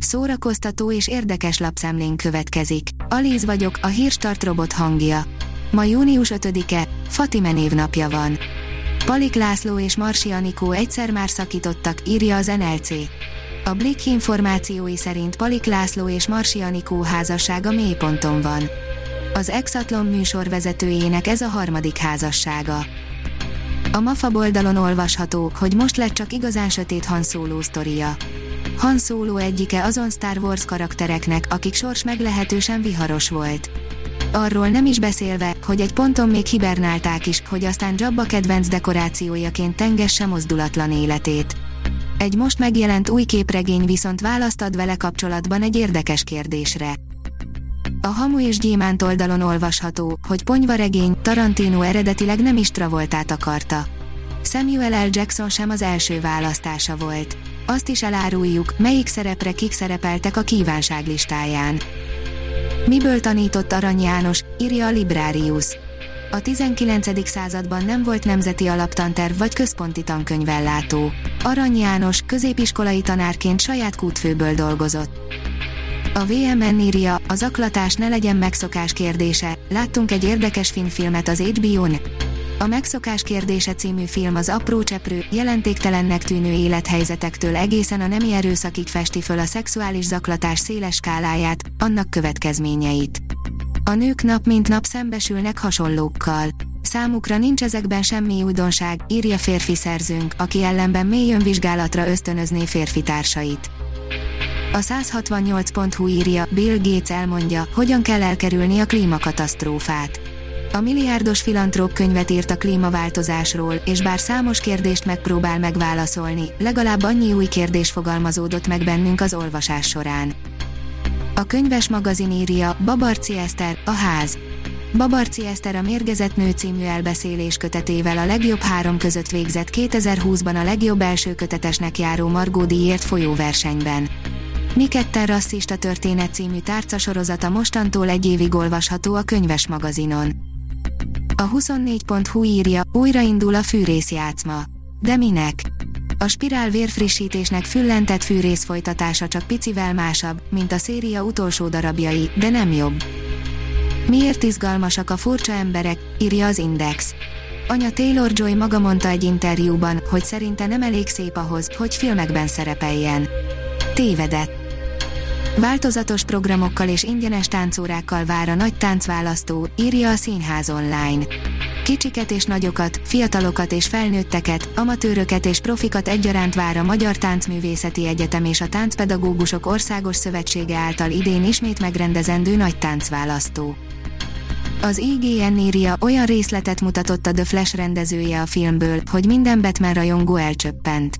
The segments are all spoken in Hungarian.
Szórakoztató és érdekes lapszemlén következik. Alíz vagyok, a hírstart robot hangja. Ma június 5-e, Fatime névnapja van. Palik László és Marsi Anikó egyszer már szakítottak, írja az NLC. A Blick információi szerint Palik László és Marsi Anikó házassága mélyponton van. Az Exatlon műsorvezetőjének ez a harmadik házassága. A MAFA oldalon olvasható, hogy most lett csak igazán sötét Han Solo sztoria. Han Solo egyike azon Star Wars karaktereknek, akik sors meglehetősen viharos volt. Arról nem is beszélve, hogy egy ponton még hibernálták is, hogy aztán Jabba kedvenc dekorációjaként tengesse mozdulatlan életét. Egy most megjelent új képregény viszont választ ad vele kapcsolatban egy érdekes kérdésre. A Hamu és Gyémánt oldalon olvasható, hogy ponyvaregény Tarantino eredetileg nem is Travoltát akarta. Samuel L. Jackson sem az első választása volt. Azt is eláruljuk, melyik szerepre kik szerepeltek a kívánság listáján. Miből tanított Arany János, írja a Librarius. A 19. században nem volt nemzeti alaptanterv vagy központi tankönyvellátó. Arany János középiskolai tanárként saját kútfőből dolgozott. A VMN írja, az aklatás ne legyen megszokás kérdése, láttunk egy érdekes filmet az HBO-n. A Megszokás kérdése című film az apró cseprő, jelentéktelennek tűnő élethelyzetektől egészen a nemi erőszakig festi föl a szexuális zaklatás széles skáláját, annak következményeit. A nők nap mint nap szembesülnek hasonlókkal. Számukra nincs ezekben semmi újdonság, írja férfi szerzőnk, aki ellenben mély önvizsgálatra ösztönözné férfi társait. A 168.hu írja, Bill Gates elmondja, hogyan kell elkerülni a klímakatasztrófát. A milliárdos filantróp könyvet írt a klímaváltozásról, és bár számos kérdést megpróbál megválaszolni, legalább annyi új kérdés fogalmazódott meg bennünk az olvasás során. A könyves magazin írja, Babarci Eszter, a ház. Babarci Eszter a Mérgezett Nő című elbeszélés kötetével a legjobb három között végzett 2020-ban a legjobb első kötetesnek járó Margó díjért folyó versenyben. Mi ketten rasszista történet című tárcasorozata mostantól egy évig olvasható a könyves magazinon. A 24.hu írja, újraindul a fűrészjátszma. De minek? A spirál vérfrissítésnek füllentett fűrész folytatása csak picivel másabb, mint a széria utolsó darabjai, de nem jobb. Miért izgalmasak a furcsa emberek, írja az Index. Anya Taylor Joy maga mondta egy interjúban, hogy szerinte nem elég szép ahhoz, hogy filmekben szerepeljen. Tévedett. Változatos programokkal és ingyenes táncórákkal vár a nagy táncválasztó, írja a Színház online. Kicsiket és nagyokat, fiatalokat és felnőtteket, amatőröket és profikat egyaránt vár a Magyar Táncművészeti Egyetem és a Táncpedagógusok Országos Szövetsége által idén ismét megrendezendő nagy táncválasztó. Az IGN írja, olyan részletet mutatott a The Flash rendezője a filmből, hogy minden Batman rajongó elcsöppent.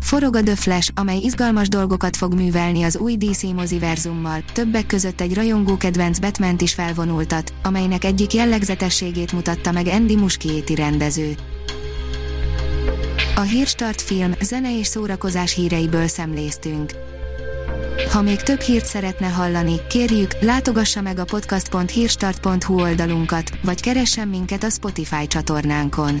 Forog a The Flash, amely izgalmas dolgokat fog művelni az új DC moziverzummal, többek között egy rajongó kedvenc batman is felvonultat, amelynek egyik jellegzetességét mutatta meg Andy Muschietti rendező. A Hírstart film, zene és szórakozás híreiből szemléztünk. Ha még több hírt szeretne hallani, kérjük, látogassa meg a podcast.hírstart.hu oldalunkat, vagy keressen minket a Spotify csatornánkon.